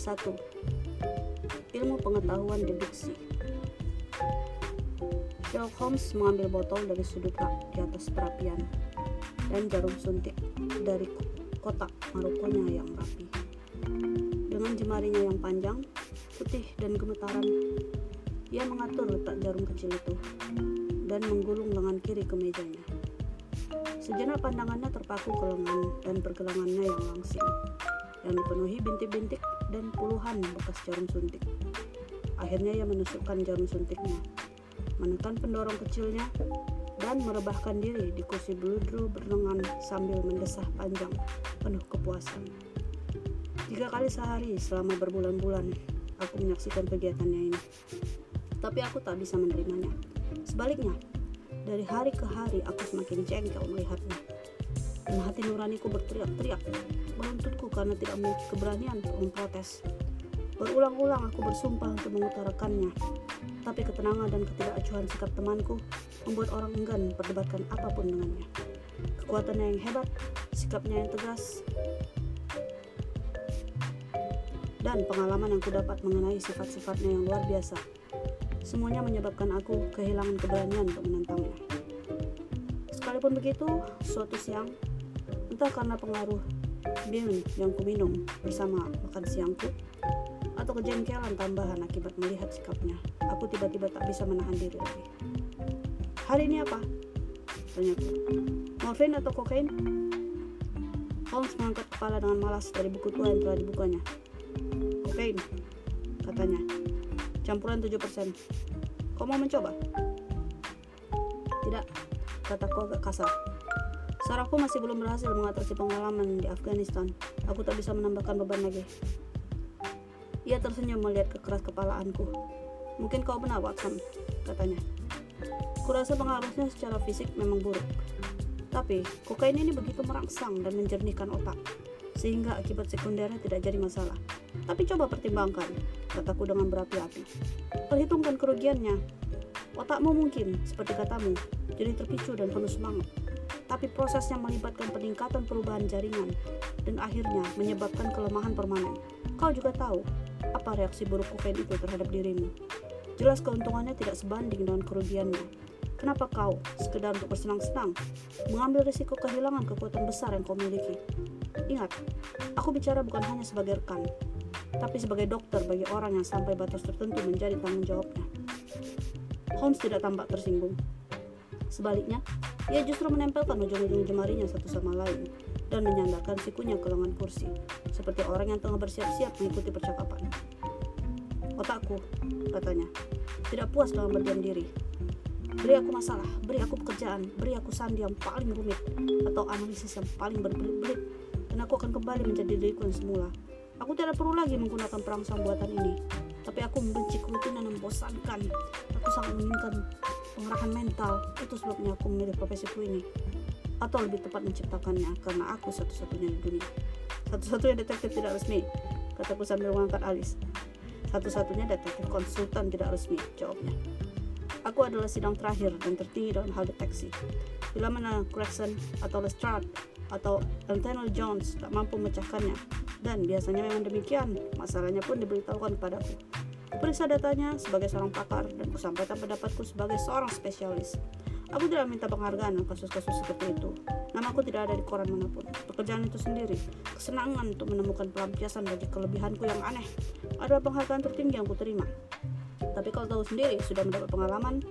Bab 1 Ilmu pengetahuan deduksi Sherlock Holmes mengambil botol dari sudut rak di atas perapian dan jarum suntik dari kotak marukonya yang rapi. Dengan jemarinya yang panjang, putih dan gemetaran, ia mengatur letak jarum kecil itu dan menggulung lengan kiri ke mejanya. Sejenak pandangannya terpaku ke lengan dan pergelangannya yang langsing yang dipenuhi bintik-bintik dan puluhan bekas jarum suntik. Akhirnya ia menusukkan jarum suntiknya, menekan pendorong kecilnya, dan merebahkan diri di kursi beludru berlengan sambil mendesah panjang, penuh kepuasan. Tiga kali sehari selama berbulan-bulan, aku menyaksikan kegiatannya ini. Tapi aku tak bisa menerimanya. Sebaliknya, dari hari ke hari aku semakin jengkel melihatnya. Dan hati nuraniku berteriak-teriak menuntutku karena tidak memiliki keberanian untuk memprotes. Berulang-ulang aku bersumpah untuk mengutarakannya, tapi ketenangan dan ketidakacuhan sikap temanku membuat orang enggan memperdebatkan apa pun dengannya. Kekuatannya yang hebat, sikapnya yang tegas, dan pengalaman yang kudapat mengenai sifat-sifatnya yang luar biasa. Semuanya menyebabkan aku kehilangan keberanian untuk menentangnya. Sekalipun begitu, suatu siang, entah karena pengaruh bir yang kuminum bersama makan siangku atau kejengkelan tambahan akibat melihat sikapnya. Aku tiba-tiba tak bisa menahan diri lagi. Hari ini apa? Tanyaku. Morfin atau kokain? Holmes mengangkat kepala dengan malas dari buku tua yang telah dibukanya. Kokain, katanya. Campuran 7%. Kau mau mencoba? Tidak, kataku agak kasar. Sarafku masih belum berhasil mengatasi pengalaman di Afghanistan. Aku tak bisa menambahkan beban lagi. Ia tersenyum melihat kekeras kepalaanku. Mungkin kau benar, Watson, katanya. Kurasa pengaruhnya secara fisik memang buruk. Tapi, kokain ini begitu merangsang dan menjernihkan otak, sehingga akibat sekundernya tidak jadi masalah. Tapi coba pertimbangkan, kataku dengan berapi-api. Perhitungkan kerugiannya. Otakmu mungkin, seperti katamu, jadi terpicu dan penuh semangat tapi prosesnya melibatkan peningkatan perubahan jaringan dan akhirnya menyebabkan kelemahan permanen. Kau juga tahu apa reaksi buruk kokain itu terhadap dirimu. Jelas keuntungannya tidak sebanding dengan kerugiannya. Kenapa kau, sekedar untuk bersenang-senang, mengambil risiko kehilangan kekuatan besar yang kau miliki? Ingat, aku bicara bukan hanya sebagai rekan, tapi sebagai dokter bagi orang yang sampai batas tertentu menjadi tanggung jawabnya. Holmes tidak tampak tersinggung. Sebaliknya, ia justru menempelkan ujung-ujung jemarinya satu sama lain dan menyandarkan sikunya ke lengan kursi, seperti orang yang tengah bersiap-siap mengikuti percakapan. Otakku, katanya, tidak puas dengan berdiam diri. Beri aku masalah, beri aku pekerjaan, beri aku sandi yang paling rumit, atau analisis yang paling berbelit-belit, dan aku akan kembali menjadi diriku yang semula. Aku tidak perlu lagi menggunakan perangsang buatan ini, tapi aku membenci kerutinan yang membosankan. Aku sangat menginginkan pengerahan mental. Itu sebabnya aku memilih profesiku ini. Atau lebih tepat menciptakannya karena aku satu-satunya di dunia. Satu-satunya detektif tidak resmi kataku sambil mengangkat alis. Satu-satunya detektif konsultan tidak resmi jawabnya. Aku adalah sidang terakhir dan tertinggi dalam hal deteksi. Bila mana Gregson atau Lestrade atau Lieutenant Jones tak mampu memecahkannya dan biasanya memang demikian masalahnya pun diberitahukan kepadaku Periksa datanya sebagai seorang pakar dan kusampaikan pendapatku sebagai seorang spesialis. Aku tidak minta penghargaan dalam kasus-kasus seperti itu. Nama aku tidak ada di koran mana pun. Pekerjaan itu sendiri, kesenangan untuk menemukan pelampiasan bagi kelebihanku yang aneh, adalah penghargaan tertinggi yang kuterima. Tapi kau tahu sendiri, sudah mendapat pengalaman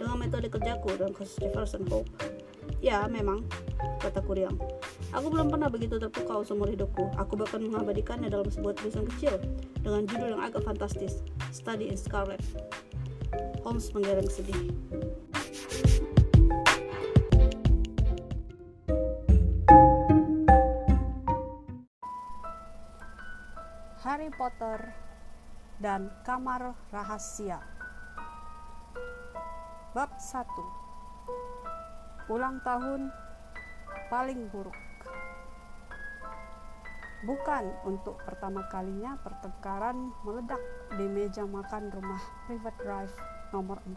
dengan metode kerjaku dalam kasus Jefferson Hope. Ya, memang, kata Kuriang. Aku belum pernah begitu terpukau seumur hidupku. Aku bahkan mengabadikannya dalam sebuah tulisan kecil dengan judul yang agak fantastis, Study in Scarlet. Holmes menggeleng sedih. Harry Potter dan Kamar Rahasia Bab 1 Ulang tahun paling buruk Bukan untuk pertama kalinya pertengkaran meledak di meja makan rumah Private Drive nomor 4.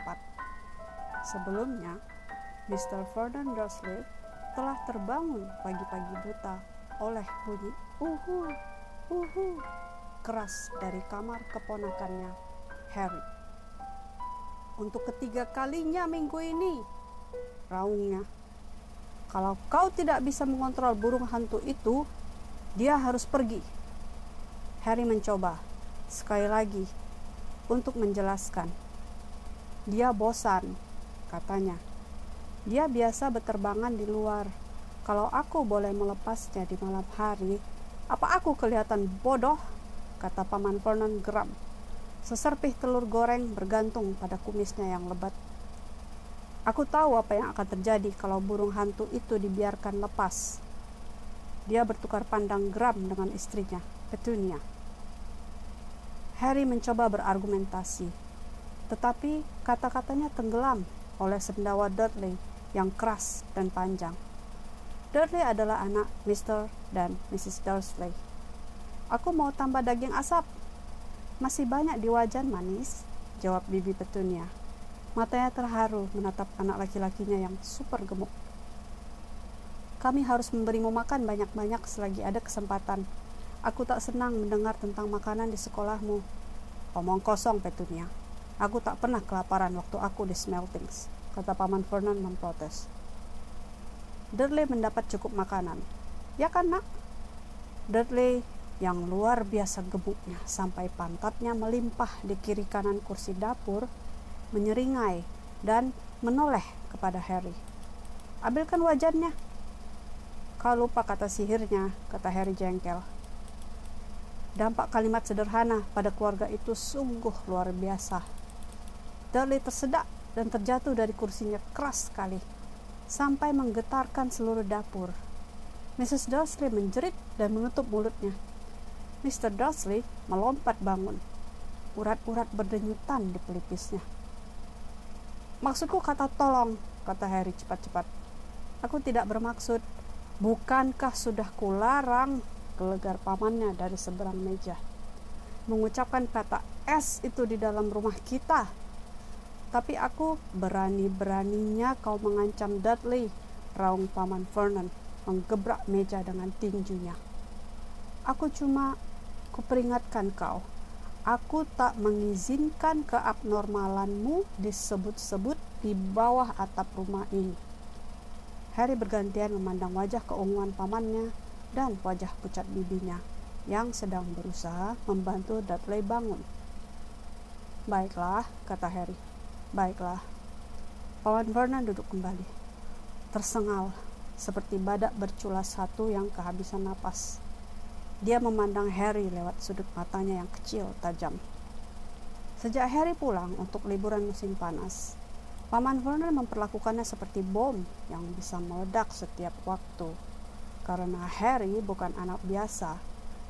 Sebelumnya, Mr. Vernon Dursley telah terbangun pagi-pagi buta oleh bunyi uhu uhu keras dari kamar keponakannya, Harry. Untuk ketiga kalinya minggu ini, raungnya. Kalau kau tidak bisa mengontrol burung hantu itu, dia harus pergi. Harry mencoba sekali lagi untuk menjelaskan. Dia bosan, katanya. Dia biasa berterbangan di luar. Kalau aku boleh melepasnya di malam hari, apa aku kelihatan bodoh? Kata Paman Vernon geram. Seserpih telur goreng bergantung pada kumisnya yang lebat. Aku tahu apa yang akan terjadi kalau burung hantu itu dibiarkan lepas. Dia bertukar pandang geram dengan istrinya, Petunia. Harry mencoba berargumentasi, tetapi kata-katanya tenggelam oleh sendawa Dudley yang keras dan panjang. Dudley adalah anak Mr. dan Mrs. Dursley. Aku mau tambah daging asap, masih banyak di wajan manis, jawab bibi Petunia. Matanya terharu menatap anak laki-lakinya yang super gemuk. Kami harus memberimu makan banyak-banyak selagi ada kesempatan. Aku tak senang mendengar tentang makanan di sekolahmu. Omong kosong, Petunia. Aku tak pernah kelaparan waktu aku di Smeltings, kata Paman Vernon memprotes. Dudley mendapat cukup makanan. Ya kan, nak? Dudley yang luar biasa gebuknya sampai pantatnya melimpah di kiri kanan kursi dapur, menyeringai dan menoleh kepada Harry. Ambilkan wajannya. Kau lupa kata sihirnya, kata Harry jengkel. Dampak kalimat sederhana pada keluarga itu sungguh luar biasa. Dudley tersedak dan terjatuh dari kursinya keras sekali, sampai menggetarkan seluruh dapur. Mrs. Dursley menjerit dan menutup mulutnya. Mr. Dursley melompat bangun. Urat-urat berdenyutan di pelipisnya. Maksudku kata tolong, kata Harry cepat-cepat. Aku tidak bermaksud. Bukankah sudah kularang gelegar pamannya dari seberang meja. Mengucapkan kata S itu di dalam rumah kita. Tapi aku berani-beraninya kau mengancam Dudley, raung paman Vernon, menggebrak meja dengan tinjunya. Aku cuma kuperingatkan kau, aku tak mengizinkan keabnormalanmu disebut-sebut di bawah atap rumah ini. Harry bergantian memandang wajah keunguan pamannya dan wajah pucat bibinya yang sedang berusaha membantu Dudley bangun. Baiklah, kata Harry. Baiklah. Paman Vernon duduk kembali. Tersengal, seperti badak berculas satu yang kehabisan napas. Dia memandang Harry lewat sudut matanya yang kecil, tajam. Sejak Harry pulang untuk liburan musim panas, Paman Vernon memperlakukannya seperti bom yang bisa meledak setiap waktu. Karena Harry bukan anak biasa,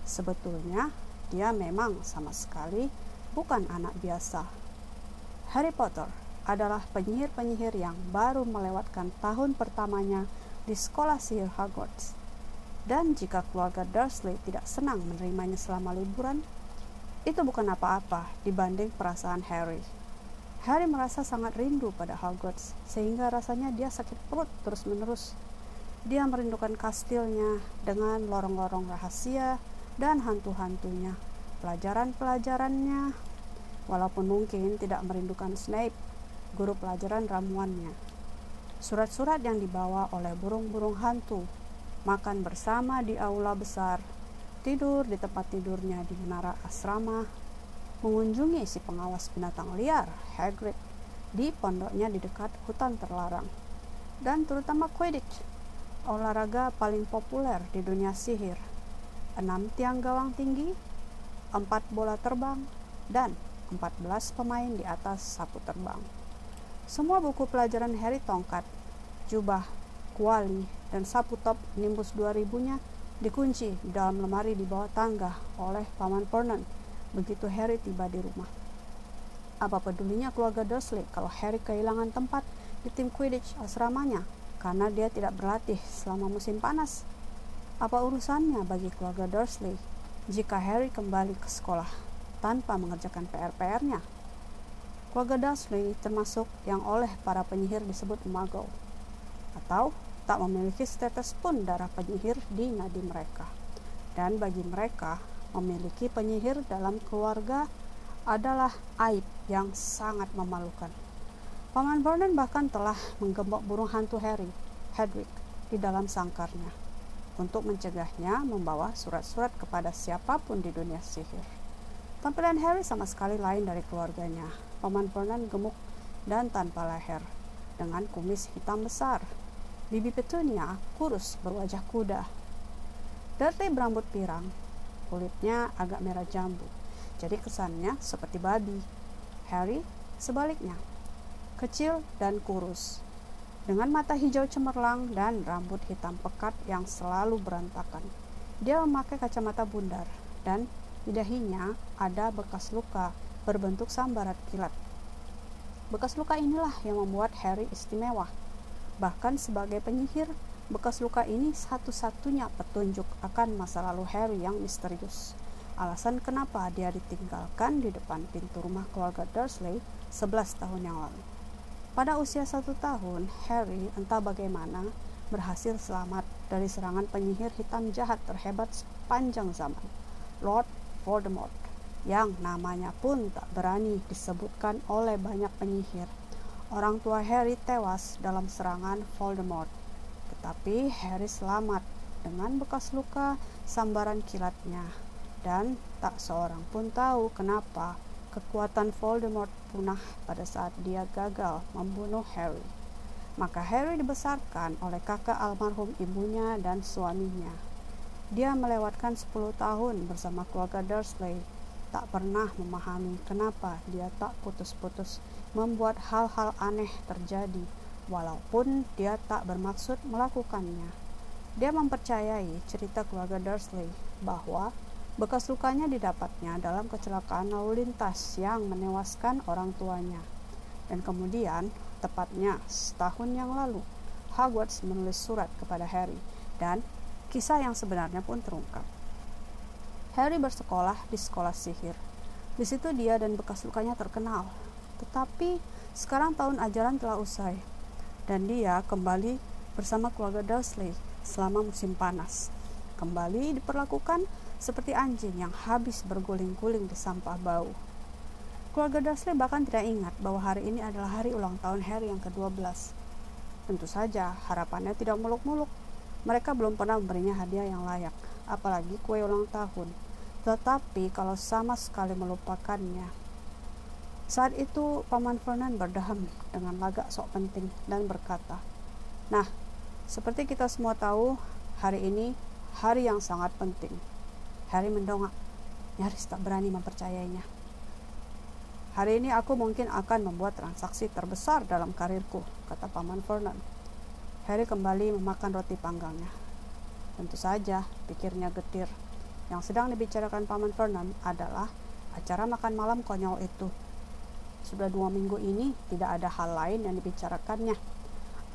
sebetulnya dia memang sama sekali bukan anak biasa. Harry Potter adalah penyihir-penyihir yang baru melewatkan tahun pertamanya di sekolah sihir Hogwarts dan jika keluarga Dursley tidak senang menerimanya selama liburan, itu bukan apa-apa dibanding perasaan Harry. Harry merasa sangat rindu pada Hogwarts, sehingga rasanya dia sakit perut terus-menerus. Dia merindukan kastilnya dengan lorong-lorong rahasia dan hantu-hantunya, pelajaran-pelajarannya, walaupun mungkin tidak merindukan Snape, guru pelajaran ramuannya. Surat-surat yang dibawa oleh burung-burung hantu makan bersama di aula besar, tidur di tempat tidurnya di menara asrama, mengunjungi si pengawas binatang liar, Hagrid, di pondoknya di dekat hutan terlarang, dan terutama Quidditch, olahraga paling populer di dunia sihir. Enam tiang gawang tinggi, empat bola terbang, dan 14 pemain di atas sapu terbang. Semua buku pelajaran Harry Tongkat, jubah, kuali, dan sapu top Nimbus 2000-nya dikunci di dalam lemari di bawah tangga oleh Paman Vernon begitu Harry tiba di rumah. Apa pedulinya keluarga Dursley kalau Harry kehilangan tempat di tim Quidditch asramanya karena dia tidak berlatih selama musim panas? Apa urusannya bagi keluarga Dursley jika Harry kembali ke sekolah tanpa mengerjakan PR-PR-nya? Keluarga Dursley termasuk yang oleh para penyihir disebut Muggle atau tak memiliki setetes pun darah penyihir di nadi mereka. Dan bagi mereka, memiliki penyihir dalam keluarga adalah aib yang sangat memalukan. Paman Vernon bahkan telah menggembok burung hantu Harry, Hedwig, di dalam sangkarnya untuk mencegahnya membawa surat-surat kepada siapa pun di dunia sihir. Tampilan Harry sama sekali lain dari keluarganya. Paman Vernon gemuk dan tanpa leher, dengan kumis hitam besar. Bibi Petunia kurus berwajah kuda. Dudley berambut pirang, kulitnya agak merah jambu, jadi kesannya seperti babi. Harry sebaliknya, kecil dan kurus, dengan mata hijau cemerlang dan rambut hitam pekat yang selalu berantakan. Dia memakai kacamata bundar dan di dahinya ada bekas luka berbentuk sambarat kilat. Bekas luka inilah yang membuat Harry istimewa. Bahkan sebagai penyihir, bekas luka ini satu-satunya petunjuk akan masa lalu Harry yang misterius. Alasan kenapa dia ditinggalkan di depan pintu rumah keluarga Dursley 11 tahun yang lalu. Pada usia satu tahun, Harry entah bagaimana berhasil selamat dari serangan penyihir hitam jahat terhebat sepanjang zaman, Lord Voldemort, yang namanya pun tak berani disebutkan oleh banyak penyihir. Orang tua Harry tewas dalam serangan Voldemort, tetapi Harry selamat dengan bekas luka sambaran kilatnya dan tak seorang pun tahu kenapa kekuatan Voldemort punah pada saat dia gagal membunuh Harry. Maka Harry dibesarkan oleh kakak almarhum ibunya dan suaminya. Dia melewatkan 10 tahun bersama keluarga Dursley, tak pernah memahami kenapa dia tak putus-putus membuat hal-hal aneh terjadi, walaupun dia tak bermaksud melakukannya. Dia mempercayai cerita keluarga Dursley bahwa Bekas lukanya didapatnya dalam kecelakaan lalu lintas yang menewaskan orang tuanya. Dan kemudian, tepatnya setahun yang lalu, Hogwarts menulis surat kepada Harry dan kisah yang sebenarnya pun terungkap. Harry bersekolah di sekolah sihir. Di situ dia dan bekas lukanya terkenal. Tetapi sekarang tahun ajaran telah usai dan dia kembali bersama keluarga Dursley selama musim panas. Kembali diperlakukan seperti anjing yang habis berguling-guling di sampah bau. Keluarga Dursley bahkan tidak ingat bahwa hari ini adalah hari ulang tahun Harry yang ke-12. Tentu saja harapannya tidak muluk-muluk. Mereka belum pernah memberinya hadiah yang layak, apalagi kue ulang tahun. Tetapi kalau sama sekali melupakannya. Saat itu Paman Vernon berdahem dengan lagak sok penting dan berkata, Nah, seperti kita semua tahu, hari ini hari yang sangat penting. Harry mendongak, nyaris tak berani mempercayainya. Hari ini aku mungkin akan membuat transaksi terbesar dalam karirku, kata Paman Vernon. Harry kembali memakan roti panggangnya. Tentu saja, pikirnya getir. Yang sedang dibicarakan Paman Vernon adalah acara makan malam konyol itu. Sudah dua minggu ini tidak ada hal lain yang dibicarakannya.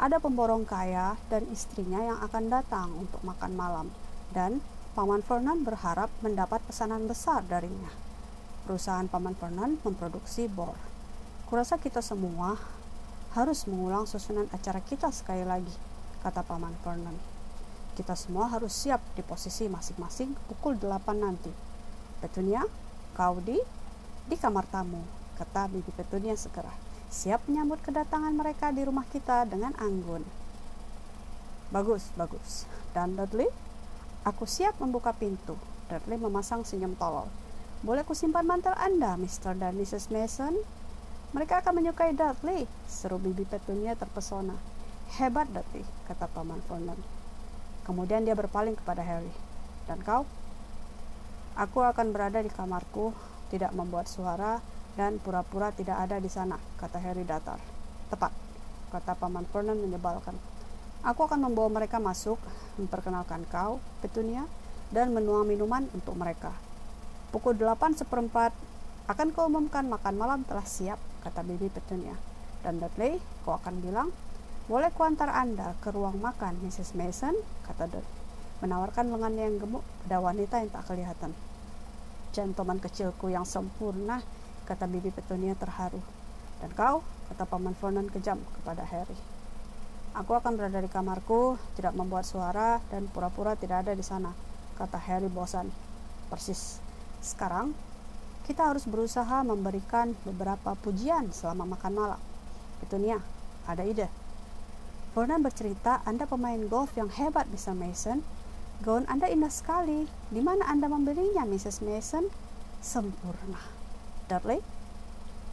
Ada pemborong kaya dan istrinya yang akan datang untuk makan malam, dan Paman Vernon berharap mendapat pesanan besar darinya. Perusahaan Paman Vernon memproduksi bor. Kurasa kita semua harus mengulang susunan acara kita sekali lagi, kata Paman Vernon. Kita semua harus siap di posisi masing-masing pukul 8 nanti. Petunia, kau di di kamar tamu, kata Bibi Petunia segera. Siap menyambut kedatangan mereka di rumah kita dengan anggun. Bagus, bagus. Dan Dudley, Aku siap membuka pintu. Dudley memasang senyum tolol. Boleh kusimpan mantel Anda, Mr. dan Mrs. Mason? Mereka akan menyukai Dudley, seru bibi Petunia terpesona. Hebat Dudley, kata Paman Vernon. Kemudian dia berpaling kepada Harry. Dan kau? Aku akan berada di kamarku, tidak membuat suara, dan pura-pura tidak ada di sana, kata Harry datar. Tepat, kata Paman Vernon menyebalkan. Aku akan membawa mereka masuk, memperkenalkan kau, Petunia, dan menuang minuman untuk mereka. Pukul delapan seperempat, akan kau umumkan makan malam telah siap, kata Bibi Petunia. Dan Dudley, kau akan bilang, boleh kuantar Anda ke ruang makan, Mrs. Mason, kata Dudley, menawarkan lengannya yang gemuk pada wanita yang tak kelihatan. Gentleman kecilku yang sempurna, kata Bibi Petunia terharu. Dan kau, kata Paman Vernon kejam kepada Harry. Aku akan berada di kamarku, tidak membuat suara, dan pura-pura tidak ada di sana, kata Harry bosan. Persis, Sekarang, kita harus berusaha memberikan beberapa pujian selama makan malam. Petunia, ada ide? Vernon bercerita, Anda pemain golf yang hebat, Mr. Mason. Gaun Anda indah sekali. Di mana Anda membelinya, Mrs. Mason? Sempurna. Dudley,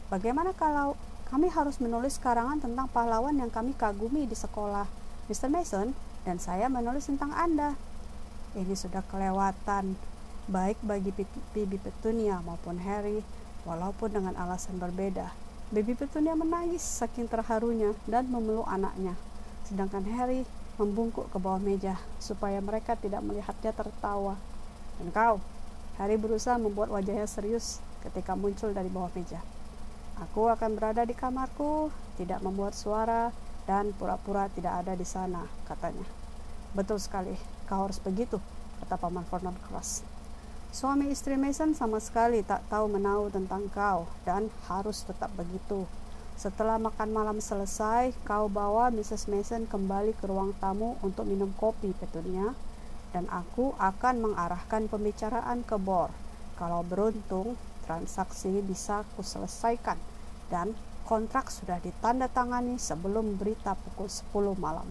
bagaimana kalau kami harus menulis karangan tentang pahlawan yang kami kagumi di sekolah? Mr. Mason dan saya menulis tentang Anda. Ini sudah kelewatan, baik bagi Bibi Petunia maupun Harry, walaupun dengan alasan berbeda. Bibi Petunia menangis saking terharunya dan memeluk anaknya, sedangkan Harry membungkuk ke bawah meja supaya mereka tidak melihatnya tertawa. Dan kau, Harry berusaha membuat wajahnya serius ketika muncul dari bawah meja. Aku akan berada di kamarku, tidak membuat suara, dan pura-pura tidak ada di sana, katanya. Betul sekali, kau harus begitu, kata Paman Vernon keras. Suami istri Mason sama sekali tak tahu menau tentang kau dan harus tetap begitu. Setelah makan malam selesai, kau bawa Mrs. Mason kembali ke ruang tamu untuk minum kopi petunia dan aku akan mengarahkan pembicaraan ke bor. Kalau beruntung, transaksi bisa kuselesaikan dan kontrak sudah ditandatangani sebelum berita pukul 10 malam.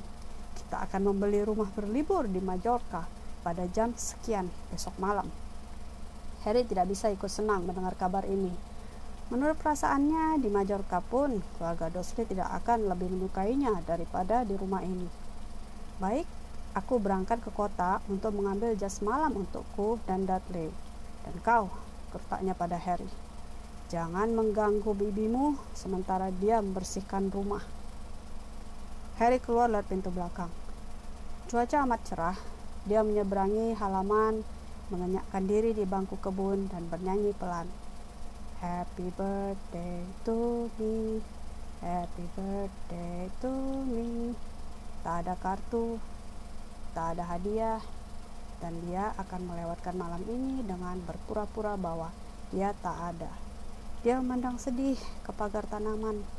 Kita akan membeli rumah berlibur di Majorca pada jam sekian besok malam. Harry tidak bisa ikut senang mendengar kabar ini. Menurut perasaannya, di Majorca pun keluarga Dursley tidak akan lebih menyukainya daripada di rumah ini. Baik, aku berangkat ke kota untuk mengambil jas malam untukku dan Dudley. Dan kau, kertaknya pada Harry. Jangan mengganggu bibimu sementara dia membersihkan rumah. Harry keluar lewat pintu belakang. Cuaca amat cerah. Dia menyeberangi halaman, mengenyakkan diri di bangku kebun dan bernyanyi pelan. Happy birthday to me, happy birthday to me. Tak ada kartu, tak ada hadiah, dan dia akan melewatkan malam ini dengan berpura-pura bahwa dia tak ada. Dia memandang sedih ke pagar tanaman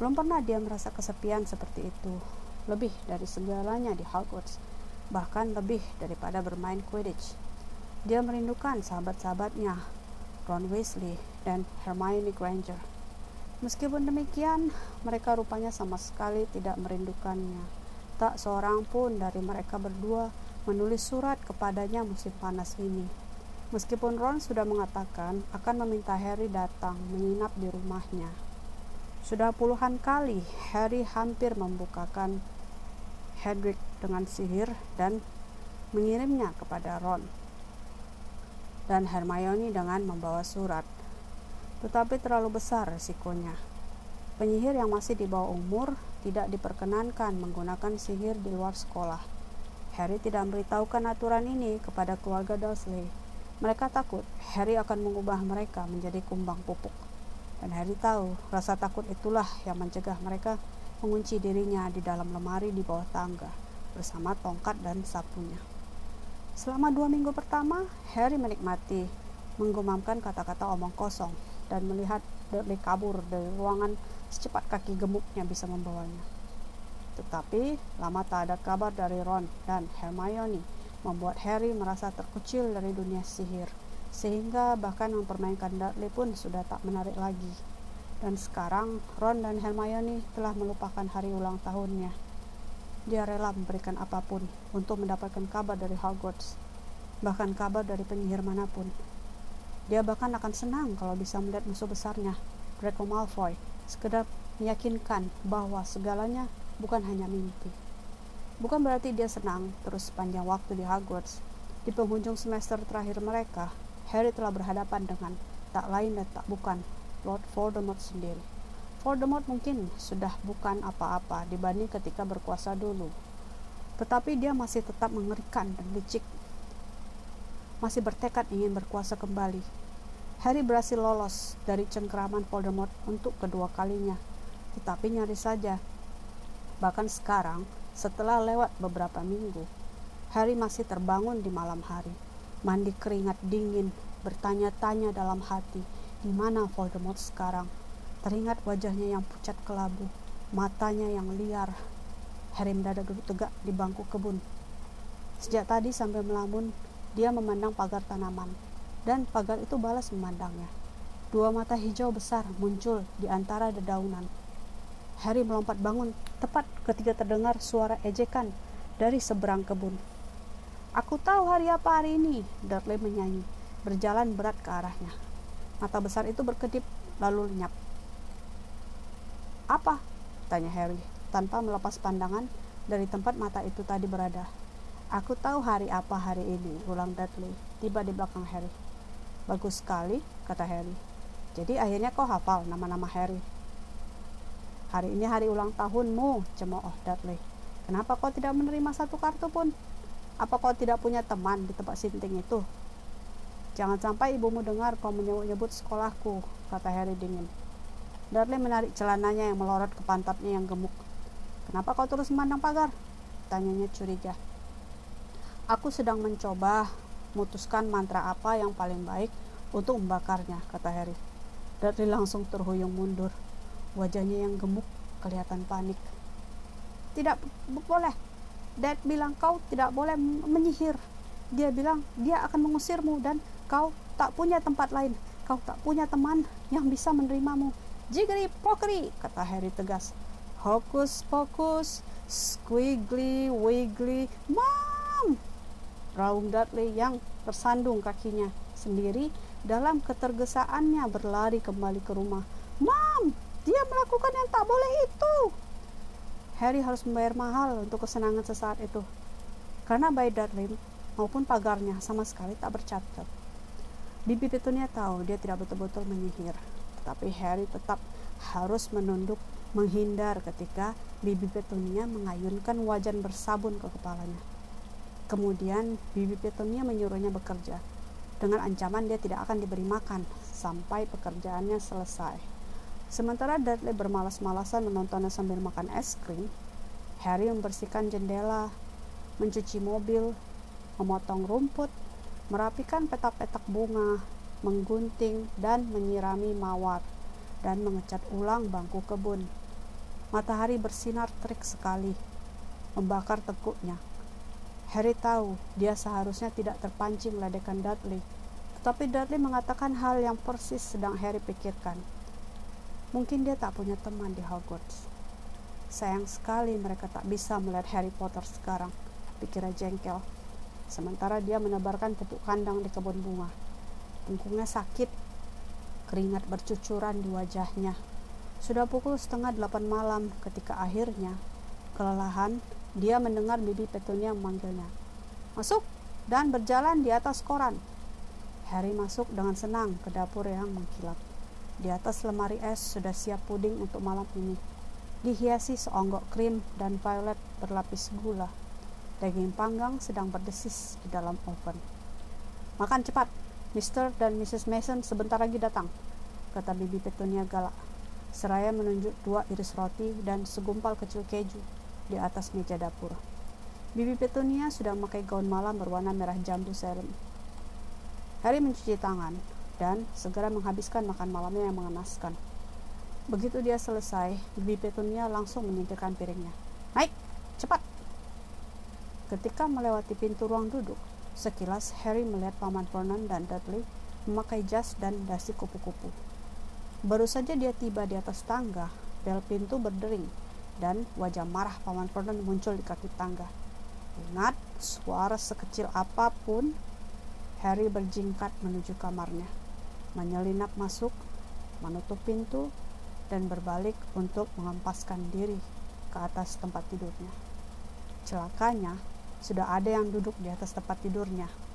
belum pernah dia merasa kesepian seperti itu, lebih dari segalanya di Hogwarts, bahkan lebih daripada bermain Quidditch. Dia merindukan sahabat-sahabatnya, Ron Weasley dan Hermione Granger. Meskipun demikian, mereka rupanya sama sekali tidak merindukannya. Tak seorang pun dari mereka berdua menulis surat kepadanya musim panas ini. Meskipun Ron sudah mengatakan akan meminta Harry datang menginap di rumahnya. Sudah puluhan kali Harry hampir membukakan Hedwig dengan sihir dan mengirimnya kepada Ron dan Hermione dengan membawa surat. Tetapi terlalu besar risikonya. Penyihir yang masih di bawah umur tidak diperkenankan menggunakan sihir di luar sekolah. Harry tidak memberitahukan aturan ini kepada keluarga Dursley. Mereka takut Harry akan mengubah mereka menjadi kumbang pupuk. Dan Harry tahu rasa takut itulah yang mencegah mereka mengunci dirinya di dalam lemari di bawah tangga bersama tongkat dan sapunya. Selama dua minggu pertama, Harry menikmati menggumamkan kata-kata omong kosong dan melihat Dudley kabur dari ruangan secepat kaki gemuknya bisa membawanya. Tetapi lama tak ada kabar dari Ron dan Hermione membuat Harry merasa terkucil dari dunia sihir sehingga bahkan mempermainkan Dudley pun sudah tak menarik lagi. Dan sekarang Ron dan Hermione telah melupakan hari ulang tahunnya. Dia rela memberikan apa pun untuk mendapatkan kabar dari Hogwarts, bahkan kabar dari penyihir mana pun. Dia bahkan akan senang kalau bisa melihat musuh besarnya, Draco Malfoy, sekedar meyakinkan bahwa segalanya bukan hanya mimpi. Bukan berarti dia senang terus sepanjang waktu di Hogwarts. Di penghujung semester terakhir mereka, Harry telah berhadapan dengan tak lain dan tak bukan Lord Voldemort sendiri. Voldemort mungkin sudah bukan apa-apa dibanding ketika berkuasa dulu. Tetapi dia masih tetap mengerikan dan licik. Masih bertekad ingin berkuasa kembali. Harry berhasil lolos dari cengkeraman Voldemort untuk kedua kalinya. Tetapi nyaris saja. Bahkan sekarang, setelah lewat beberapa minggu, Harry masih terbangun di malam hari mandi keringat dingin, bertanya-tanya dalam hati, di mana Voldemort sekarang? Teringat wajahnya yang pucat kelabu, matanya yang liar. Harry mendadak duduk tegak di bangku kebun. Sejak tadi sampai melamun, dia memandang pagar tanaman. dan pagar itu balas memandangnya. Dua mata hijau besar muncul di antara dedaunan. Harry melompat bangun tepat ketika terdengar suara ejekan dari seberang kebun. Aku tahu hari apa hari ini, Dudley menyanyi, berjalan berat ke arahnya. Mata besar itu berkedip lalu lenyap. Apa? Tanya Harry, tanpa melepas pandangan dari tempat mata itu tadi berada. Aku tahu hari apa hari ini, ulang Dudley, tiba di belakang Harry. Bagus sekali, kata Harry. Jadi akhirnya kau hafal nama-nama Harry. Hari ini hari ulang tahunmu, cemooh Dudley. Kenapa kau tidak menerima satu kartu pun? Apa kau tidak punya teman di tempat sinting itu? Jangan sampai ibumu dengar kau menyebut-nyebut sekolahku, kata Harry dingin. Dudley menarik celananya yang melorot ke pantatnya yang gemuk. Kenapa kau terus memandang pagar? Tanyanya curiga. Aku sedang mencoba memutuskan mantra apa yang paling baik untuk membakarnya, kata Harry. Dudley langsung terhuyung mundur. Wajahnya yang gemuk kelihatan panik. Tidak boleh. Dad bilang kau tidak boleh menyihir. Dia bilang dia akan mengusirmu dan kau tak punya tempat lain. Kau tak punya teman yang bisa menerimamu. Jiggery pokery, kata Harry tegas. Hokus pokus, squiggly wiggly, mom! Raung Dudley yang tersandung kakinya sendiri dalam ketergesaannya berlari kembali ke rumah. Mom, dia melakukan yang tak boleh itu. Harry harus membayar mahal untuk kesenangan sesaat itu. Karena bayi Dudley maupun pagarnya sama sekali tak bercacat. Bibi Petunia tahu dia tidak betul-betul menyihir tapi Harry tetap harus menunduk menghindar ketika Bibi Petunia mengayunkan wajan bersabun ke kepalanya. Kemudian Bibi Petunia menyuruhnya bekerja. Dengan ancaman dia tidak akan diberi makan sampai pekerjaannya selesai. Sementara Dudley bermalas-malasan menontonnya sambil makan es krim, Harry membersihkan jendela, mencuci mobil, memotong rumput, merapikan petak-petak bunga, menggunting dan menyirami mawar, dan mengecat ulang bangku kebun. Matahari bersinar terik sekali, membakar tekuknya. Harry tahu dia seharusnya tidak terpancing ledekan Dudley, tetapi Dudley mengatakan hal yang persis sedang Harry pikirkan. Mungkin dia tak punya teman di Hogwarts. Sayang sekali mereka tak bisa melihat Harry Potter sekarang, pikirnya jengkel. Sementara dia menebarkan pupuk kandang di kebun bunga. Punggungnya sakit, keringat bercucuran di wajahnya. Sudah pukul setengah delapan malam ketika akhirnya, kelelahan, dia mendengar bibi Petunia memanggilnya. Masuk dan berjalan di atas koran. Harry masuk dengan senang ke dapur yang mengkilap. Di atas lemari es sudah siap puding untuk malam ini. Dihiasi seonggok krim dan violet berlapis gula. Daging panggang sedang berdesis di dalam oven. Makan cepat, Mr. dan Mrs. Mason sebentar lagi datang, kata Bibi Petunia galak. Seraya menunjuk dua iris roti dan segumpal kecil keju di atas meja dapur. Bibi Petunia sudah memakai gaun malam berwarna merah jambu serem. Harry mencuci tangan dan segera menghabiskan makan malamnya yang mengenaskan. Begitu dia selesai, Bibi Petunia langsung menyingkirkan piringnya. Naik, cepat! Ketika melewati pintu ruang duduk, Sekilas Harry melihat Paman Vernon dan Dudley memakai jas dan dasi kupu-kupu. Baru saja dia tiba di atas tangga, bel pintu berdering, dan wajah marah Paman Vernon muncul di kaki tangga. Ingat, suara sekecil apa pun, Harry berjingkat menuju kamarnya, menyelinap masuk, menutup pintu, dan berbalik untuk mengempaskan diri ke atas tempat tidurnya. Celakanya, sudah ada yang duduk di atas tempat tidurnya